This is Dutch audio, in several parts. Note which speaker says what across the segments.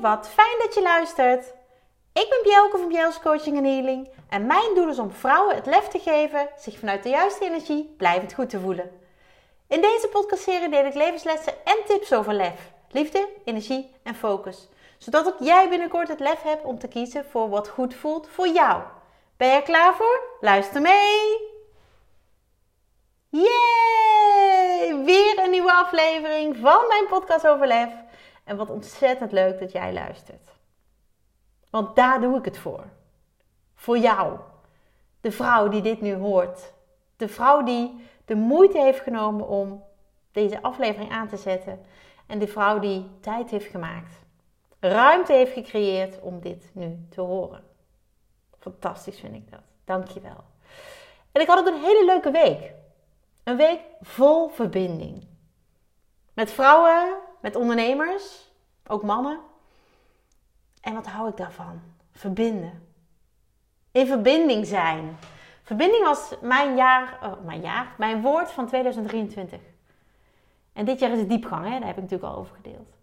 Speaker 1: wat fijn dat je luistert. Ik ben Bjelke van Bjels Coaching en Healing en mijn doel is om vrouwen het lef te geven zich vanuit de juiste energie blijvend goed te voelen. In deze podcastserie deel ik levenslessen en tips over lef, liefde, energie en focus. Zodat ook jij binnenkort het lef hebt om te kiezen voor wat goed voelt voor jou. Ben je er klaar voor? Luister mee! Yay! Weer een nieuwe aflevering van mijn podcast over lef. En wat ontzettend leuk dat jij luistert. Want daar doe ik het voor. Voor jou. De vrouw die dit nu hoort. De vrouw die de moeite heeft genomen om deze aflevering aan te zetten. En de vrouw die tijd heeft gemaakt. Ruimte heeft gecreëerd om dit nu te horen. Fantastisch vind ik dat. Dankjewel. En ik had ook een hele leuke week. Een week vol verbinding. Met vrouwen, met ondernemers, ook mannen. En wat hou ik daarvan? Verbinden. In verbinding zijn. Verbinding was mijn jaar, oh, mijn jaar, mijn woord van 2023. En dit jaar is het diepgang, hè? daar heb ik natuurlijk al over gedeeld.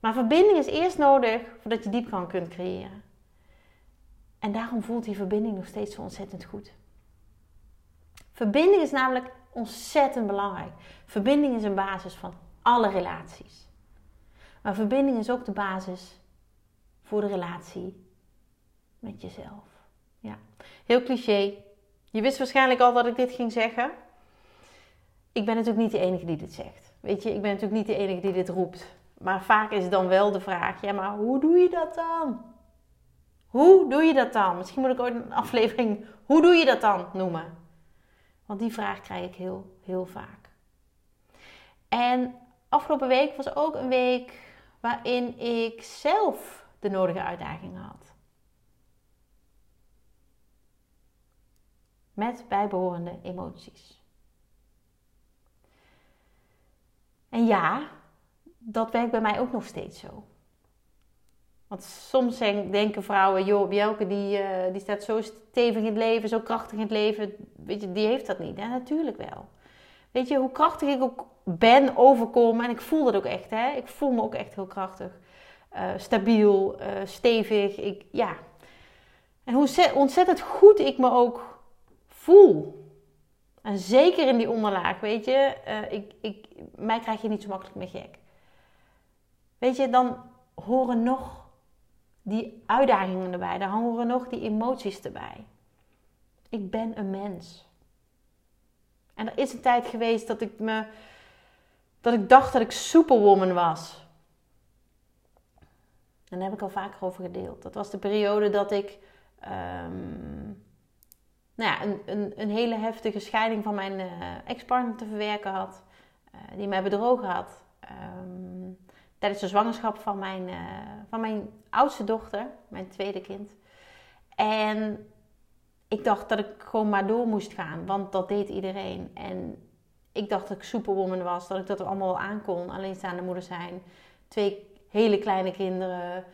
Speaker 1: Maar verbinding is eerst nodig voordat je diepgang kunt creëren. En daarom voelt die verbinding nog steeds zo ontzettend goed. Verbinding is namelijk ontzettend belangrijk. Verbinding is een basis van alle relaties. Maar verbinding is ook de basis voor de relatie met jezelf. Ja, heel cliché. Je wist waarschijnlijk al dat ik dit ging zeggen. Ik ben natuurlijk niet de enige die dit zegt. Weet je, ik ben natuurlijk niet de enige die dit roept. Maar vaak is dan wel de vraag: ja, maar hoe doe je dat dan? Hoe doe je dat dan? Misschien moet ik ooit een aflevering hoe doe je dat dan noemen. Want die vraag krijg ik heel, heel vaak. En afgelopen week was ook een week waarin ik zelf de nodige uitdagingen had. Met bijbehorende emoties. En ja, dat werkt bij mij ook nog steeds zo. Want soms denken vrouwen, joh, Bjelke die, uh, die staat zo stevig in het leven, zo krachtig in het leven. Weet je, die heeft dat niet. Ja, natuurlijk wel. Weet je, hoe krachtig ik ook ben, overkom. En ik voel dat ook echt, hè. Ik voel me ook echt heel krachtig. Uh, stabiel, uh, stevig. Ik, ja. En hoe ontzettend goed ik me ook voel. En zeker in die onderlaag, weet je. ik, ik, mij krijg je niet zo makkelijk meer gek. Weet je, dan horen nog die uitdagingen erbij. Daar horen nog die emoties erbij. Ik ben een mens. En er is een tijd geweest dat ik me dat ik dacht dat ik superwoman was. En daar heb ik al vaker over gedeeld. Dat was de periode dat ik um, nou ja, een, een, een, hele heftige scheiding van mijn uh, ex-partner te verwerken had. Uh, die mij bedrogen had. Um, tijdens de zwangerschap van mijn, uh, van mijn oudste dochter, mijn tweede kind. En ik dacht dat ik gewoon maar door moest gaan, want dat deed iedereen. En ik dacht dat ik superwoman was, dat ik dat er allemaal wel aan kon. Alleenstaande moeder zijn, twee hele kleine kinderen.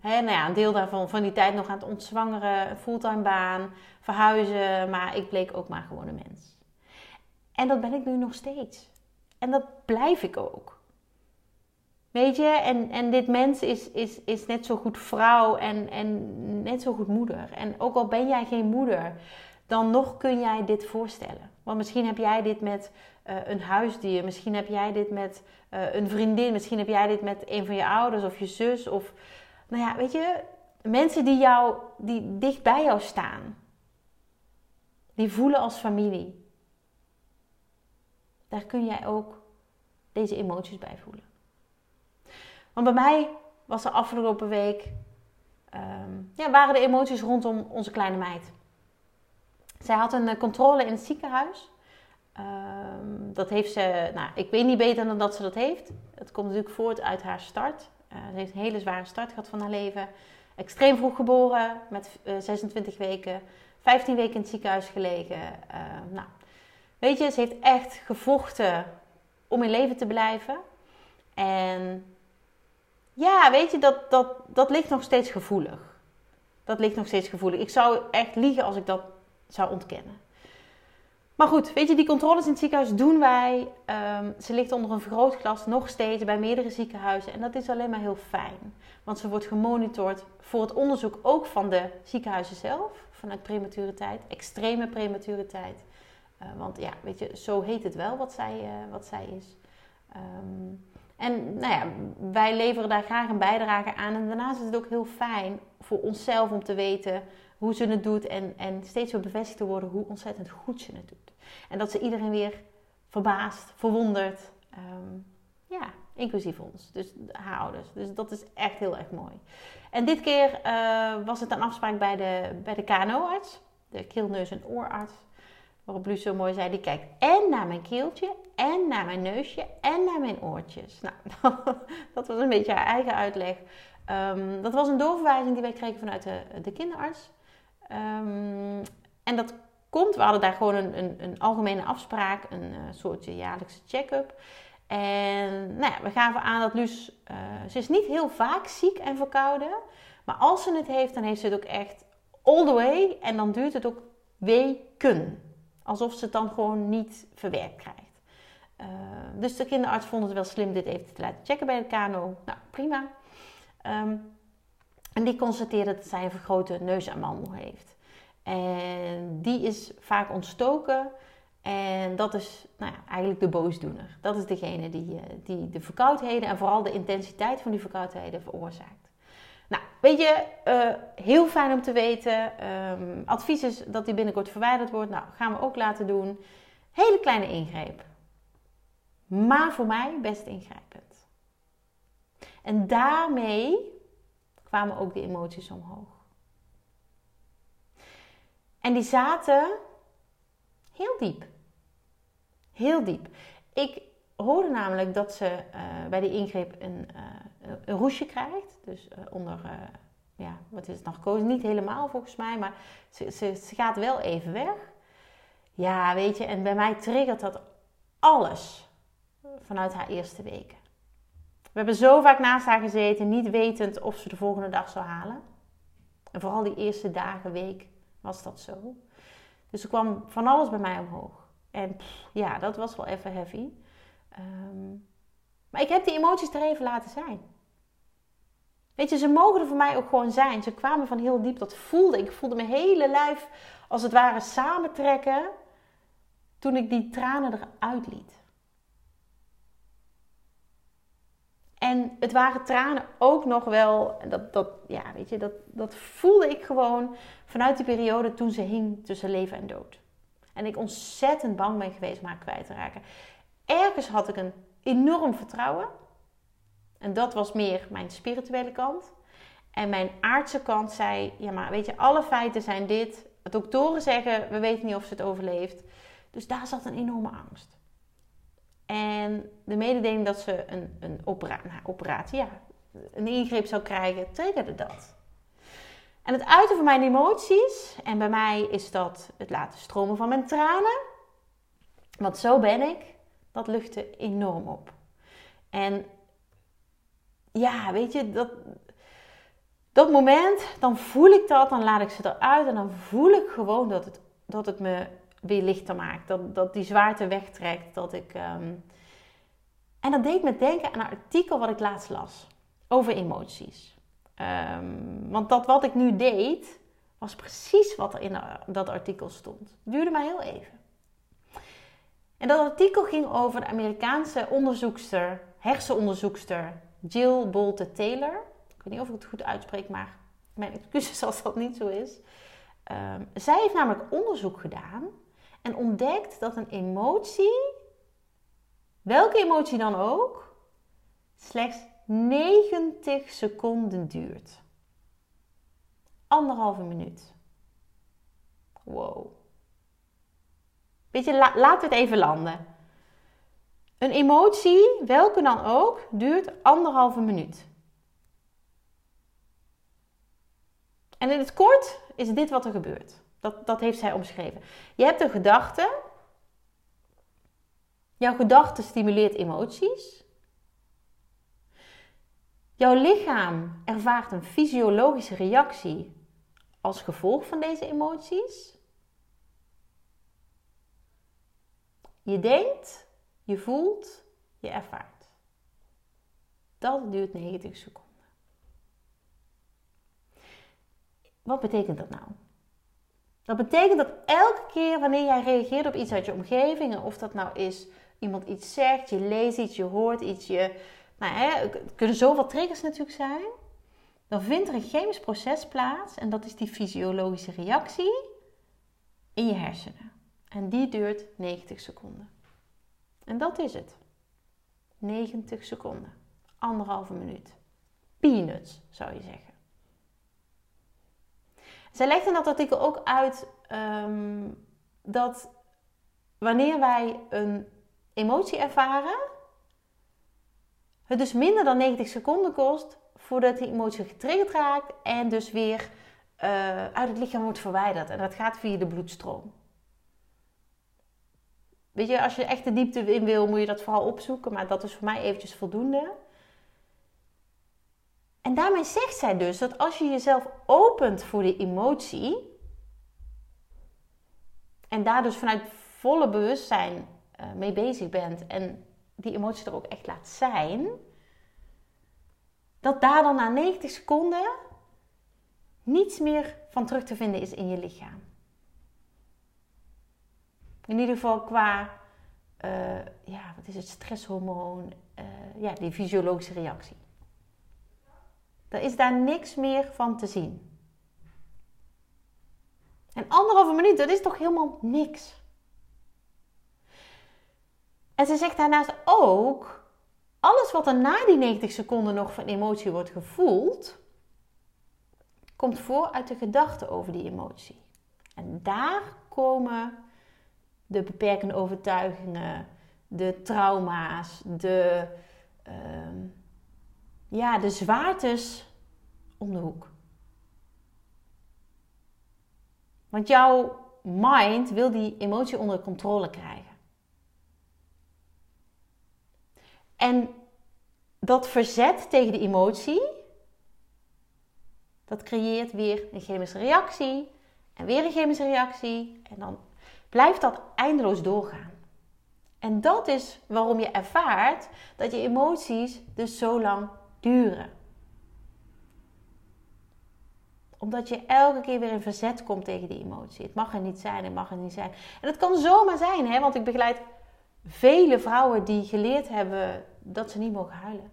Speaker 1: Hè, nou ja, een deel daarvan van die tijd nog aan het ontzwangeren, fulltime baan, verhuizen. Maar ik bleek ook maar gewoon een mens. En dat ben ik nu nog steeds. En dat blijf ik ook. Weet je, en, en dit mens is, is, is net zo goed vrouw en, en net zo goed moeder. En ook al ben jij geen moeder, dan nog kun jij dit voorstellen. Want misschien heb jij dit met uh, een huisdier, misschien heb jij dit met uh, een vriendin, misschien heb jij dit met een van je ouders of je zus. Of, nou ja, weet je, mensen die, jou, die dicht bij jou staan, die voelen als familie. Daar kun jij ook deze emoties bij voelen. Want bij mij was er afgelopen week, um, ja, waren de emoties rondom onze kleine meid. Zij had een eh, controle in het ziekenhuis. Um, dat heeft ze, nou, ik weet niet beter dan dat ze dat heeft. Het komt natuurlijk voort uit haar start. Uh, ze heeft een hele zware start gehad van haar leven. Extreem vroeg geboren, met uh, eh, 26 weken, 15 weken in het ziekenhuis gelegen. Uh, nou, weet je, ze heeft echt gevochten om in leven te blijven. En ja, weet je, dat, dat, dat ligt nog steeds gevoelig. Dat ligt nog steeds gevoelig. Ik zou echt liegen als ik dat zou ontkennen. Maar goed, weet je, die controles in het ziekenhuis doen wij. Ehm, ze ligt onder een vergrootglas nog steeds bij meerdere ziekenhuizen. En dat is alleen maar heel fijn. Want ze wordt gemonitord voor het onderzoek ook van de ziekenhuizen zelf. Vanuit prematuriteit, extreme prematuriteit. Uh, want ja, weet je, zo heet het wel wat zij, uh, wat zij is. Um, en nou ja, wij leveren daar graag een bijdrage aan. En daarnaast is het ook heel fijn voor onszelf om te weten hoe ze het doet. En, en steeds weer bevestigd te worden hoe ontzettend goed ze het doet. En dat ze iedereen weer verbaast, verwondert. Um, ja, inclusief ons. Dus haar ouders. Dus dat is echt heel erg mooi. En dit keer uh, was het een afspraak bij de, bij de KNO-arts. De keel, neus en oorarts. Waarop Luus zo mooi zei, die kijkt en naar mijn keeltje, en naar mijn neusje, en naar mijn oortjes. Nou, dat was een beetje haar eigen uitleg. Um, dat was een doorverwijzing die wij kregen vanuit de, de kinderarts. Um, en dat komt, we hadden daar gewoon een, een, een algemene afspraak, een uh, soortje jaarlijkse check-up. En nou ja, we gaven aan dat Luus, uh, ze is niet heel vaak ziek en verkouden. Maar als ze het heeft, dan heeft ze het ook echt all the way. En dan duurt het ook weken. Alsof ze het dan gewoon niet verwerkt krijgt. Uh, dus de kinderarts vond het wel slim dit even te laten checken bij de KNO. Nou, prima. Um, en die constateerde dat zij een vergrote neusamandel heeft. En die is vaak ontstoken. En dat is nou ja, eigenlijk de boosdoener. Dat is degene die, uh, die de verkoudheden en vooral de intensiteit van die verkoudheden veroorzaakt. Weet je, uh, heel fijn om te weten. Um, advies is dat die binnenkort verwijderd wordt. Nou, gaan we ook laten doen. Hele kleine ingreep. Maar voor mij best ingrijpend. En daarmee kwamen ook de emoties omhoog. En die zaten heel diep. Heel diep. Ik hoorde namelijk dat ze uh, bij de ingreep een, uh, een roesje krijgt. Dus uh, onder, ja, wat is het gekozen? Niet helemaal volgens mij, maar ze, ze, gaat wel even weg. Ja, weet je, en bij mij triggert dat alles vanuit haar eerste weken. We hebben zo vaak naast haar gezeten, niet wetend of ze de volgende dag zou halen. En vooral die eerste dagen, week was dat zo. Dus er kwam van alles bij mij omhoog. En ja, dat was wel even heavy. Um, maar ik heb die emoties er even laten zijn. Weet je, ze mogen er voor mij ook gewoon zijn. Ze kwamen van heel diep, dat voelde ik. Ik voelde mijn hele lijf als het ware samentrekken toen ik die tranen eruit liet. En het waren tranen ook nog wel, dat, dat, ja, weet je, dat, dat voelde ik gewoon vanuit die periode toen ze hing tussen leven en dood. En ik ontzettend bang ben geweest om haar kwijt te raken. Ergens had ik een enorm vertrouwen. En dat was meer mijn spirituele kant. En mijn aardse kant zei: Ja, maar weet je, alle feiten zijn dit. Doktoren zeggen: We weten niet of ze het overleeft. Dus daar zat een enorme angst. En de mededeling dat ze een, een nou, operatie, ja, een ingreep zou krijgen, triggerde dat. En het uiten van mijn emoties, en bij mij is dat het laten stromen van mijn tranen, want zo ben ik, dat luchtte enorm op. En ja, weet je, dat, dat moment, dan voel ik dat, dan laat ik ze eruit en dan voel ik gewoon dat het, dat het me weer lichter maakt. Dat, dat die zwaarte wegtrekt. Dat ik, um... En dat deed me denken aan een artikel wat ik laatst las over emoties. Um, want dat wat ik nu deed, was precies wat er in dat artikel stond. Het duurde maar heel even. En dat artikel ging over de Amerikaanse onderzoekster, hersenonderzoekster Jill Bolte Taylor. Ik weet niet of ik het goed uitspreek, maar mijn excuses als dat niet zo is. Um, zij heeft namelijk onderzoek gedaan en ontdekt dat een emotie, welke emotie dan ook, slechts 90 seconden duurt. Anderhalve minuut. Wow. Weet je, la laat het even landen. Een emotie, welke dan ook, duurt anderhalve minuut. En in het kort is dit wat er gebeurt. Dat, dat heeft zij omschreven. Je hebt een gedachte. Jouw gedachte stimuleert emoties. Jouw lichaam ervaart een fysiologische reactie als gevolg van deze emoties. Je denkt, je voelt, je ervaart. Dat duurt 90 seconden. Wat betekent dat nou? Dat betekent dat elke keer wanneer jij reageert op iets uit je omgeving, of dat nou is iemand iets zegt, je leest iets, je hoort iets, je, nou, hè, het kunnen zoveel triggers natuurlijk zijn, dan vindt er een chemisch proces plaats en dat is die fysiologische reactie in je hersenen. En die duurt 90 seconden. En dat is het. 90 seconden. Anderhalve minuut. Peanuts, zou je zeggen. Zij legt in dat artikel ook uit ehm, dat wanneer wij een emotie ervaren, het dus minder dan 90 seconden kost voordat die emotie getriggerd raakt en dus weer uh, uit het lichaam wordt verwijderd. En dat gaat via de bloedstroom. Weet je, als je echt de diepte in wil, moet je dat vooral opzoeken. Maar dat is voor mij eventjes voldoende. En daarmee zegt zij dus dat als je jezelf opent voor die emotie. En daar dus vanuit volle bewustzijn uh, mee bezig bent. En die emotie er ook echt laat zijn. Dat daar dan na 90 seconden niets meer van terug te vinden is in je lichaam. In ieder geval qua, uh, ja, wat is het, stresshormoon, uh, ja, die fysiologische reactie. Er is daar niks meer van te zien. En anderhalve minuut, dat is toch helemaal niks. En ze zegt daarnaast ook, alles wat er na die 90 seconden nog van emotie wordt gevoeld, komt voor uit de gedachte over die emotie. En daar komen de beperkende overtuigingen, de trauma's, de, uh, ja, de zwaartes om de hoek. Want jouw mind wil die emotie onder controle krijgen. En dat verzet tegen de emotie dat creëert weer een chemische reactie en weer een chemische reactie. En dan blijft dat eindeloos doorgaan. En dat is waarom je ervaart dat je emoties dus zo lang duren. Omdat je elke keer weer in verzet komt tegen die emotie. Het mag er niet zijn, het mag er niet zijn. En het kan zomaar zijn, hè? want ik begeleid vele vrouwen die geleerd hebben dat ze niet mogen huilen.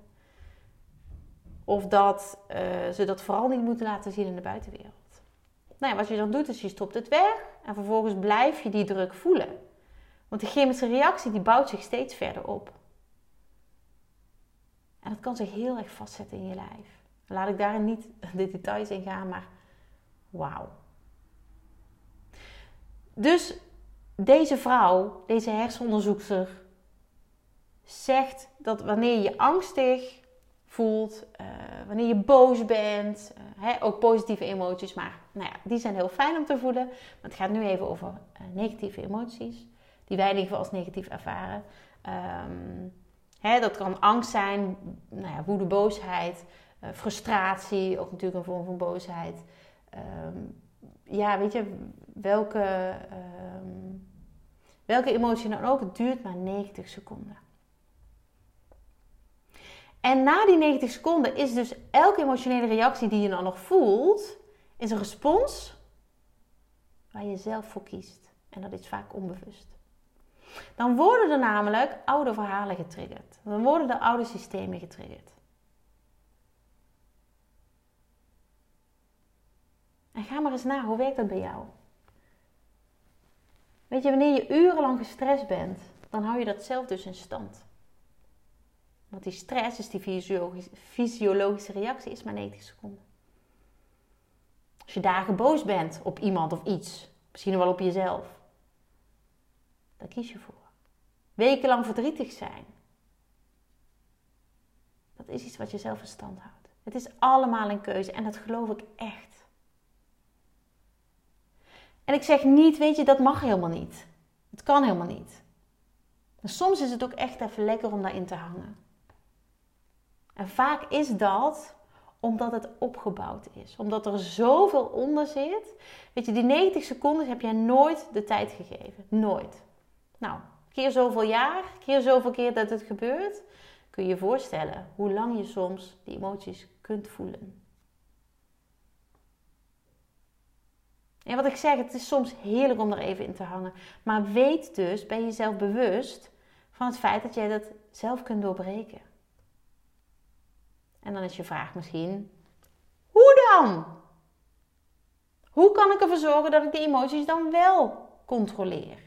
Speaker 1: Of dat uh, ze dat vooral niet moeten laten zien in de buitenwereld. Nou ja, wat je dan doet is je stopt het weg en vervolgens blijf je die druk voelen. Want die chemische reactie die bouwt zich steeds verder op. En dat kan zich heel erg vastzetten in je lijf. Laat ik daarin niet de details in gaan, maar wauw. Dus deze vrouw, deze hersenonderzoekster, zegt dat wanneer je angstig voelt, uh, wanneer je boos bent, uh, hè, ook positieve emoties, maar nou ja, die zijn heel fijn om te voelen. Maar het gaat nu even over uh, negatieve emoties, die wij in ieder geval als negatief ervaren. Um, hè, dat kan angst zijn, nou ja, woede, boosheid, frustratie, ook natuurlijk een vorm van boosheid. Um, ja, weet je, welke, um, welke emotie dan ook, het duurt maar 90 seconden. En na die 90 seconden is dus elke emotionele reactie die je dan nog voelt, is een respons waar je zelf voor kiest. En dat is vaak onbewust. Dan worden er namelijk oude verhalen getriggerd. Dan worden er oude systemen getriggerd. En ga maar eens na, hoe werkt dat bij jou? Weet je, wanneer je urenlang gestrest bent, dan hou je dat zelf dus in stand. Want die stress, dus die fysiologische reactie, is maar 90 seconden. Als je dagen boos bent op iemand of iets, misschien wel op jezelf, daar kies je voor. Wekenlang verdrietig zijn, dat is iets wat je zelf in stand houdt. Het is allemaal een keuze en dat geloof ik echt. En ik zeg niet, weet je, dat mag helemaal niet. Het kan helemaal niet. Soms is het ook echt even lekker om daarin te hangen. En vaak is dat omdat het opgebouwd is. Omdat er zoveel onder zit. Weet je, die 90 seconden heb jij nooit de tijd gegeven. Nooit. Nou, keer zoveel jaar, keer zoveel keer dat het gebeurt, kun je je voorstellen hoe lang je soms die emoties kunt voelen. En wat ik zeg, het is soms heerlijk om er even in te hangen. Maar weet dus, ben jezelf bewust van het feit dat jij dat zelf kunt doorbreken. En dan is je vraag misschien: hoe dan? Hoe kan ik ervoor zorgen dat ik die emoties dan wel controleer?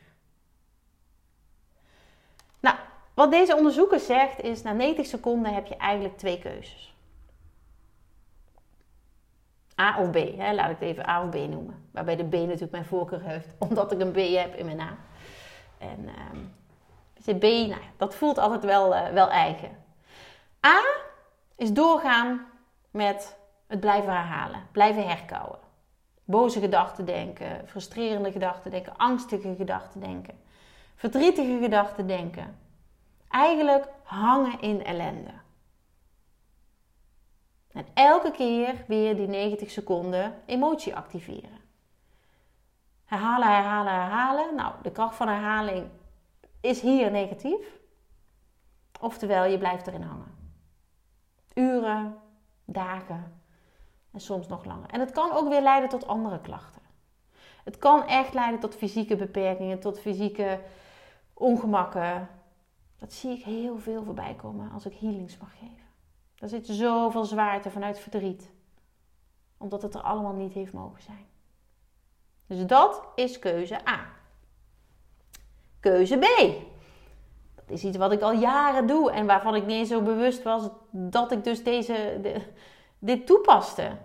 Speaker 1: Nou, wat deze onderzoeker zegt is: na 90 seconden heb je eigenlijk twee keuzes. A of B, hè? laat ik het even A of B noemen. Waarbij de B natuurlijk mijn voorkeur heeft, omdat ik een B heb in mijn naam. En um, B, nou, dat voelt altijd wel, uh, wel eigen. A is doorgaan met het blijven herhalen, blijven herkouwen. Boze gedachten denken, frustrerende gedachten denken, angstige gedachten denken, verdrietige gedachten denken. Eigenlijk hangen in ellende. En elke keer weer die 90 seconden emotie activeren. Herhalen, herhalen, herhalen. Nou, de kracht van herhaling is hier negatief. Oftewel, je blijft erin hangen. Uren, dagen en soms nog langer. En het kan ook weer leiden tot andere klachten. Het kan echt leiden tot fysieke beperkingen, tot fysieke ongemakken. Dat zie ik heel veel voorbij komen als ik healings mag geven. Er zit zoveel zwaarte vanuit verdriet. Omdat het er allemaal niet heeft mogen zijn. Dus dat is keuze A. Keuze B. Dat is iets wat ik al jaren doe en waarvan ik niet eens zo bewust was dat ik dus deze, de, dit toepaste.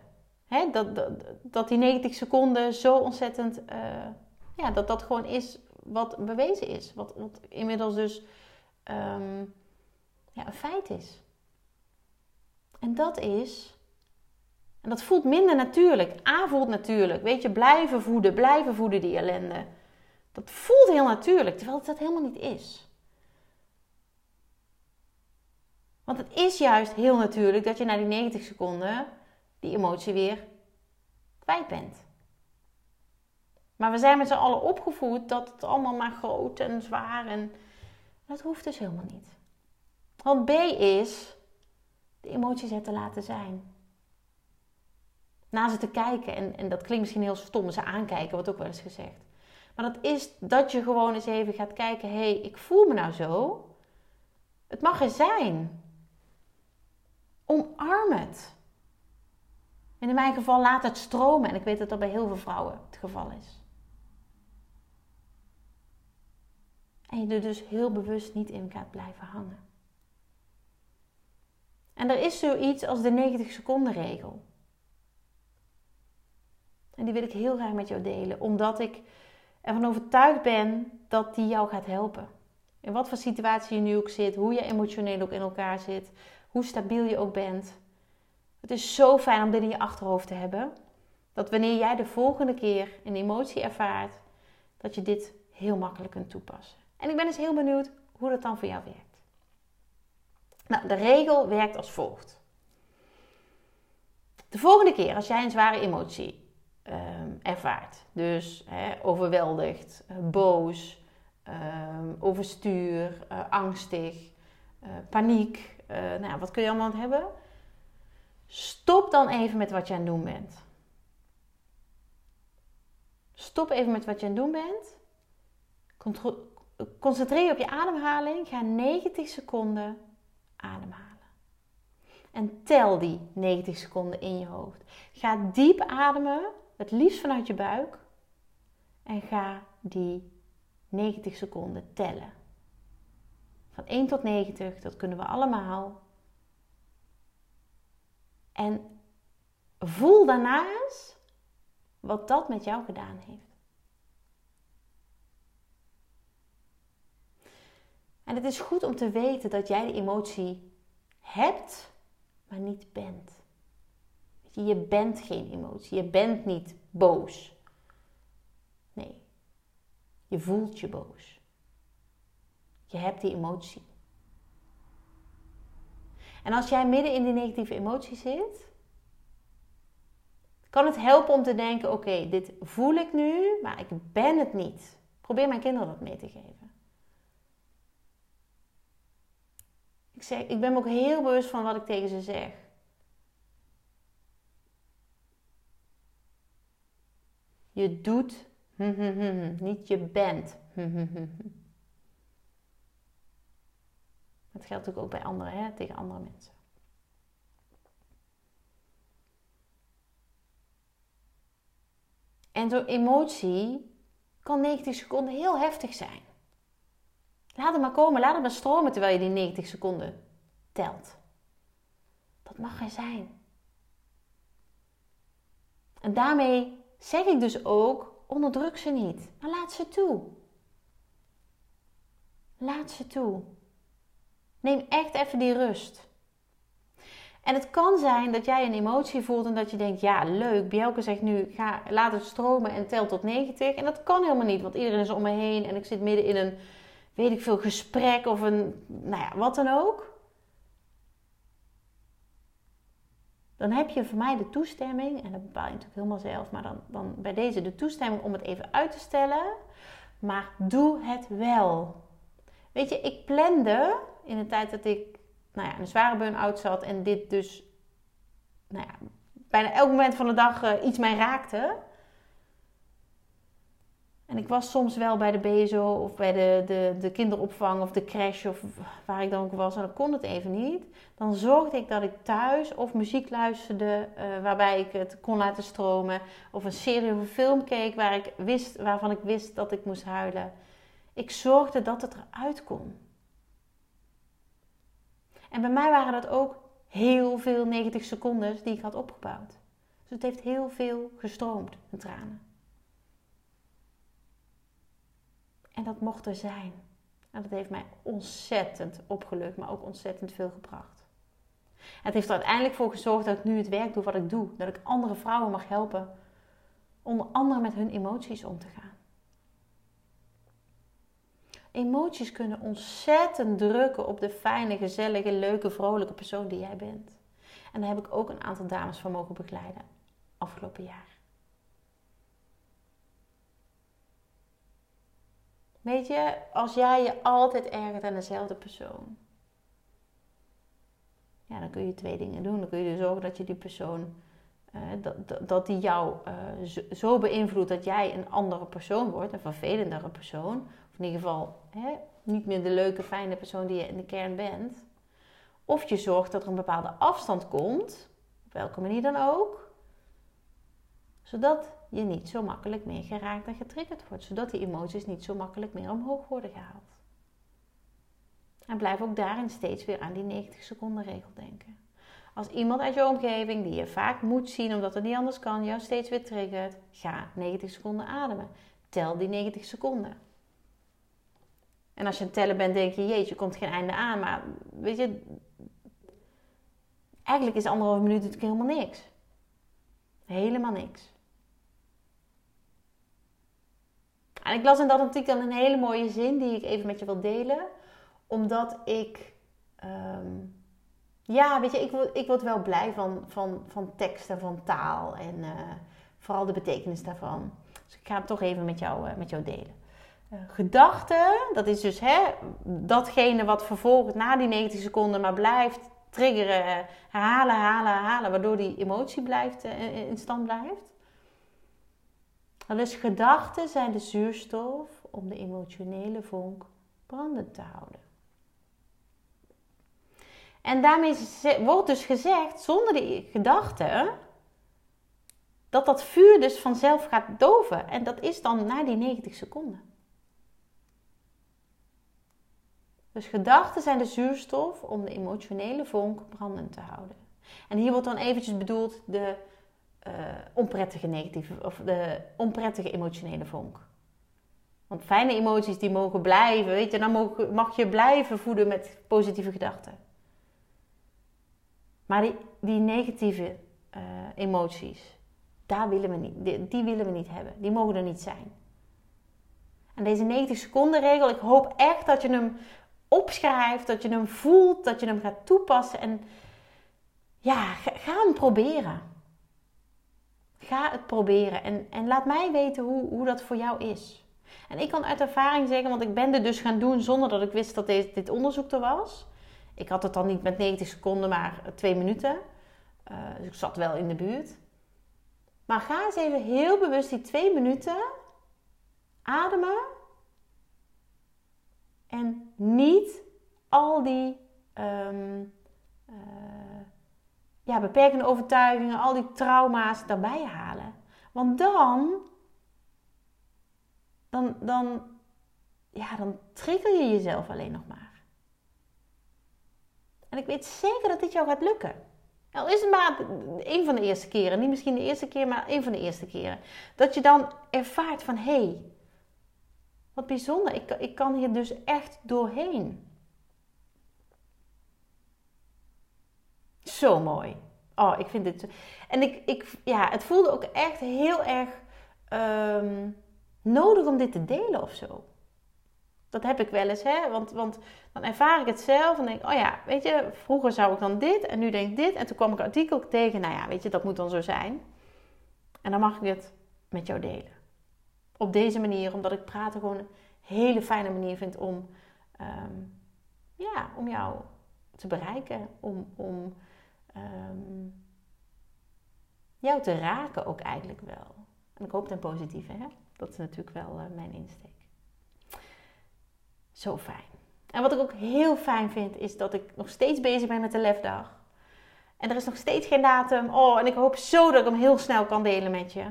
Speaker 1: dat, dat, dat, die 90 seconden zo ontzettend, uh, ja, dat dat gewoon is wat bewezen is. Wat, inmiddels dus um, ja, een feit is. En dat is, en dat voelt minder natuurlijk. A voelt natuurlijk. Weet je, blijven voeden, blijven voeden die ellende. Dat voelt heel natuurlijk, terwijl het dat helemaal niet is. Want het is juist heel natuurlijk dat je na die 90 seconden die emotie weer kwijt bent. Maar we zijn met z'n allen opgevoed dat het allemaal maar groot en zwaar en dat hoeft dus helemaal niet. Want B is de emoties er te laten zijn. Na ze te kijken, en, en dat klinkt misschien heel stom, ze aankijken, wordt ook wel eens gezegd. Maar dat is dat je gewoon eens even gaat kijken: hé, hey, ik voel me nou zo. Het mag er zijn. Omarm het. En in mijn geval laat het stromen. En ik weet dat dat bij heel veel vrouwen het geval is. En je er dus heel bewust niet in gaat blijven hangen. En er is zoiets als de 90 seconden regel. En die wil ik heel graag met jou delen, omdat ik ervan overtuigd ben dat die jou gaat helpen. In wat voor situatie je nu ook zit, hoe je emotioneel ook in elkaar zit, hoe stabiel je ook bent. Het is zo fijn om dit in je achterhoofd te hebben. Dat wanneer jij de volgende keer een emotie ervaart, dat je dit heel makkelijk kunt toepassen. En ik ben dus heel benieuwd hoe dat dan voor jou werkt. Nou, de regel werkt als volgt. De volgende keer als jij een zware emotie um, ervaart, dus overweldigd, eh, boos, um, overstuur, uh, angstig, uh, paniek, nou, wat kun je allemaal hebben? Stop dan even met wat je aan het doen bent. Stop even met wat je aan het doen bent. Concentreer je op je ademhaling. Ga 90 seconden ademhalen. En tel die 90 seconden in je hoofd. Ga diep ademen, het liefst vanuit je buik. En ga die 90 seconden tellen. Van 1 tot 90, dat kunnen we allemaal. En voel daarna wat dat met jou gedaan heeft. En het is goed om te weten dat jij de emotie hebt, maar niet bent. Je bent geen emotie. Je bent niet boos. Nee, je voelt je boos. Je hebt die emotie. En als jij midden in die negatieve emotie zit, kan het helpen om te denken: oké, dit voel ik nu, maar ik ben het niet. Probeer mijn kinderen dat mee te geven. Ik, zeg, ik ben me ook heel bewust van wat ik tegen ze zeg. Je doet, niet je bent. Dat geldt natuurlijk ook bij anderen, hè, tegen andere mensen. En zo'n emotie kan 90 seconden heel heftig zijn. Laat het maar komen, laat het maar stromen terwijl je die 90 seconden telt. Dat mag er zijn. En daarmee zeg ik dus ook, onderdruk ze niet, maar laat ze toe. Laat ze toe. Neem echt even die rust. En het kan zijn dat jij een emotie voelt en dat je denkt: ja, leuk. Bjelke zegt nu: ga, laat het stromen en tel tot 90. En dat kan helemaal niet, want iedereen is om me heen en ik zit midden in een, weet ik veel, gesprek of een, nou ja, wat dan ook. Dan heb je voor mij de toestemming, en dat bepaal je natuurlijk helemaal zelf, maar dan, dan bij deze de toestemming om het even uit te stellen. Maar doe het wel. Weet je, ik plande in de tijd dat ik nou ja, een zware burn-out zat en dit dus nou ja, bijna elk moment van de dag uh, iets mij raakte. En ik was soms wel bij de BSO of bij de, de, de kinderopvang of de crash of waar ik dan ook was en dan kon het even niet. Dan zorgde ik dat ik thuis of muziek luisterde uh, waarbij ik het kon laten stromen. Of een serie of een film keek waar ik wist, waarvan ik wist dat ik moest huilen. Ik zorgde dat het eruit kon. En bij mij waren dat ook heel veel 90 seconden die ik had opgebouwd. Dus het heeft heel veel gestroomd, met tranen. En dat mocht er zijn. En dat heeft mij ontzettend opgelucht, maar ook ontzettend veel gebracht. het heeft er uiteindelijk voor gezorgd dat ik nu het werk doe wat ik doe. Dat ik andere vrouwen mag helpen, onder andere met hun emoties om te gaan. Emoties kunnen ontzettend drukken op de fijne, gezellige, leuke, vrolijke persoon die jij bent. En daar heb ik ook een aantal dames van mogen begeleiden afgelopen jaar. Weet je, als jij je altijd ergert aan dezelfde persoon, ja, dan kun je twee dingen doen. Dan kun je zorgen dat je die persoon, uh, dat, dat die jou uh, zo beïnvloedt dat jij een andere persoon wordt, een vervelendere persoon. In ieder geval niet meer de leuke, fijne persoon die je in de kern bent. Of je zorgt dat er een bepaalde afstand komt, op welke manier dan ook, zodat je niet zo makkelijk meer geraakt en getriggerd wordt. Zodat die emoties niet zo makkelijk meer omhoog worden gehaald. En blijf ook daarin steeds weer aan die 90 seconden regel denken. Als iemand uit je omgeving die je vaak moet zien omdat het niet anders kan, jou steeds weer triggert, ga 90 seconden ademen. Tel die 90 seconden. En als je aan tellen bent, denk je, jeetje, komt geen einde aan. Maar weet je, eigenlijk is anderhalve minuut natuurlijk helemaal niks. Helemaal niks. En ik las in dat artikel een hele mooie zin die ik even met je wil delen. Omdat ik, ehm, ja, weet je, ik word, ik word wel blij van, van, van tekst en van taal. En uh, vooral de betekenis daarvan. Dus ik ga het toch even met jou, uh, met jou delen. Gedachten, dat is dus hè, datgene wat vervolgens na die 90 seconden maar blijft triggeren, herhalen, herhalen, herhalen, waardoor die emotie blijft, in stand blijft. Dus gedachten zijn de zuurstof om de emotionele vonk brandend te houden. En daarmee wordt dus gezegd, zonder die gedachten, dat dat vuur dus vanzelf gaat doven. En dat is dan na die 90 seconden. Dus gedachten zijn de zuurstof om de emotionele vonk brandend te houden. En hier wordt dan eventjes bedoeld de uh, onprettige negatieve of de onprettige emotionele vonk. Want fijne emoties die mogen blijven, weet je, dan mag, je blijven voeden met positieve gedachten. Maar die, die negatieve uh, emoties, daar willen we niet, die, die, willen we niet hebben. Die mogen er niet zijn. En deze 90 seconden regel, ik hoop echt dat je hem opschrijft, dat je hem voelt, dat je hem gaat toepassen. En ja, ga, hem proberen. Ga het proberen en, en laat mij weten hoe, hoe dat voor jou is. En ik kan uit ervaring zeggen, want ik ben dit dus gaan doen zonder dat ik wist dat dit, dit onderzoek er was. Ik had het dan niet met 90 seconden, maar twee minuten. Uh, dus ik zat wel in de buurt. Maar ga eens even heel bewust die twee minuten ademen. En niet al die um, ja, beperkende overtuigingen, al die trauma's daarbij halen. Want dan, dan, dan, ja, dan trigger je jezelf alleen nog maar. En ik weet zeker dat dit jou gaat lukken. Al is het maar een van de eerste keren, niet misschien de eerste keer, maar een van de eerste keren. Dat je dan ervaart van, hé, hey, wat bijzonder, ik, ik kan hier dus echt doorheen. Zo mooi. Oh, ik vind dit. En ik, ik, ja, het voelde ook echt heel erg ehm, nodig om dit te delen of zo. Dat heb ik wel eens, hè? Want, want dan ervaar ik het zelf en denk, oh ja, weet je, vroeger zou ik dan dit en nu denk ik dit. En toen kwam ik artikel tegen, nou ja, weet je, dat moet dan zo zijn. En dan mag ik het met jou delen. Op deze manier, omdat ik praten gewoon een hele fijne manier vind om, ehm, ja, om jou te bereiken. Om, om um, jou te raken ook eigenlijk wel. En ik hoop ten positieve, hè? Dat is natuurlijk wel uh, mijn insteek. Zo fijn. En wat ik ook heel fijn vind, is dat ik nog steeds bezig ben met de lefdag. En er is nog steeds geen datum. Oh, en ik hoop zo dat ik hem heel snel kan delen met je.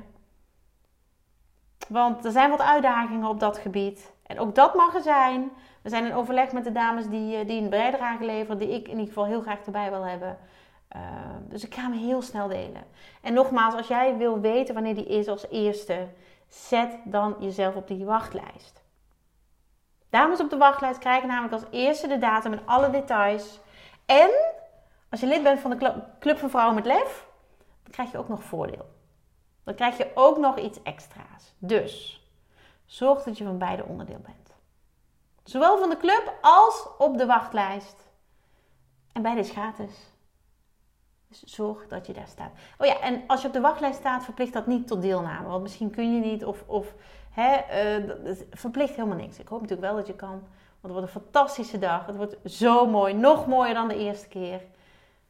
Speaker 1: Want er zijn wat uitdagingen op dat gebied. En ook dat mag er zijn. We zijn in overleg met de dames die, eh, die een bijdrage leveren, die ik in ieder geval heel graag erbij wil hebben. Ehm, dus ik ga hem heel snel delen. En nogmaals, als jij wil weten wanneer die is als eerste, zet dan jezelf op die wachtlijst. Dames op de wachtlijst krijgen namelijk als eerste de datum en alle details. En als je lid bent van de Club van Vrouwen met Lef, dan krijg je ook nog voordeel. Dan krijg je ook nog iets extra's. Dus zorg dat je van beide onderdeel bent. Zowel van de club als op de wachtlijst. En beide is gratis. Dus zorg dat je daar staat. Oh ja, en als je op de wachtlijst staat, verplicht dat niet tot deelname. Want misschien kun je niet of, of hè, uh, verplicht helemaal niks. Ik hoop natuurlijk wel dat je kan. Want het wordt een fantastische dag. Het wordt zo mooi. Nog mooier dan de eerste keer.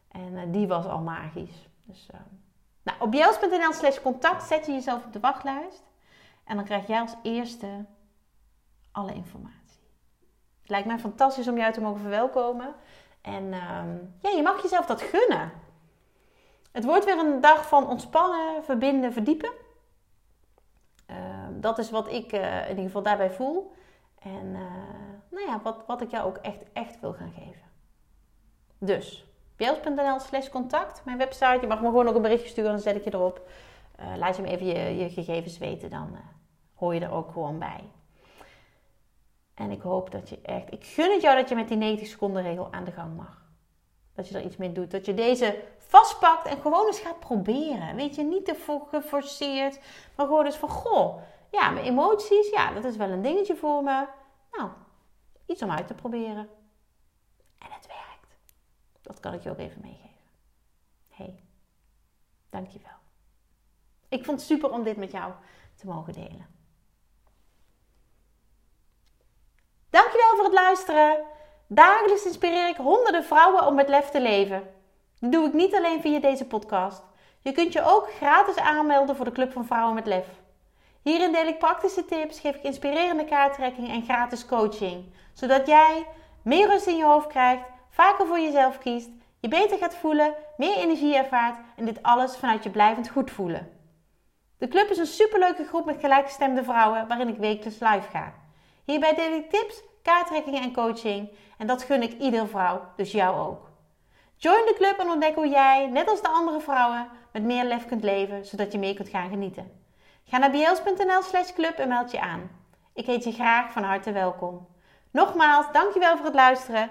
Speaker 1: En uh, die was al magisch. Dus, uh, nou, op jels.nl slash contact zet je jezelf op de wachtlijst. En dan krijg jij als eerste alle informatie. Het lijkt mij fantastisch om jou te mogen verwelkomen. En ehm, ja, je mag jezelf dat gunnen. Het wordt weer een dag van ontspannen, verbinden, verdiepen. Ehm, dat is wat ik uh, in ieder geval daarbij voel. En uh, nou ja, wat, wat ik jou ook echt, echt wil gaan geven. Dus, bjels.nl slash contact, mijn website. Je mag me gewoon ook een berichtje sturen, dan zet ik je erop. Uh, laat je me even je, je gegevens weten, dan hoor je er ook gewoon bij. En ik hoop dat je echt... Ik gun het jou dat je met die 90 seconden regel aan de gang mag. Dat je er iets mee doet. Dat je deze vastpakt en gewoon eens gaat proberen. Weet je, niet te geforceerd, maar gewoon eens van, goh, ja, mijn emoties, ja, dat is wel een dingetje voor me. Nou, iets om uit te proberen. Dat kan ik je ook even meegeven. hey, dankjewel. Ik vond het super om dit met jou te mogen delen. Dankjewel voor het luisteren. Dagelijks inspireer ik honderden vrouwen om met lef te leven. Dat doe ik niet alleen via deze podcast. Je kunt je ook gratis aanmelden voor de Club van Vrouwen met Lef. Hierin deel ik praktische tips, geef ik inspirerende kaarttrekking en gratis coaching. Zodat jij meer rust in je hoofd krijgt, vaker voor jezelf kiest, je beter gaat voelen, meer energie ervaart en dit alles vanuit je blijvend goed voelen. De club is een superleuke groep met gelijkgestemde vrouwen waarin ik wekelijks live ga. Hierbij deel ik tips, kaarttrekkingen en coaching en dat gun ik iedere vrouw, dus jou ook. Join de club en ontdek hoe jij, net als de andere vrouwen, met meer lef kunt leven, zodat je meer kunt gaan genieten. Ga naar bls.nl slash club en meld je aan. Ik heet je graag van harte welkom. Nogmaals, dankjewel voor het luisteren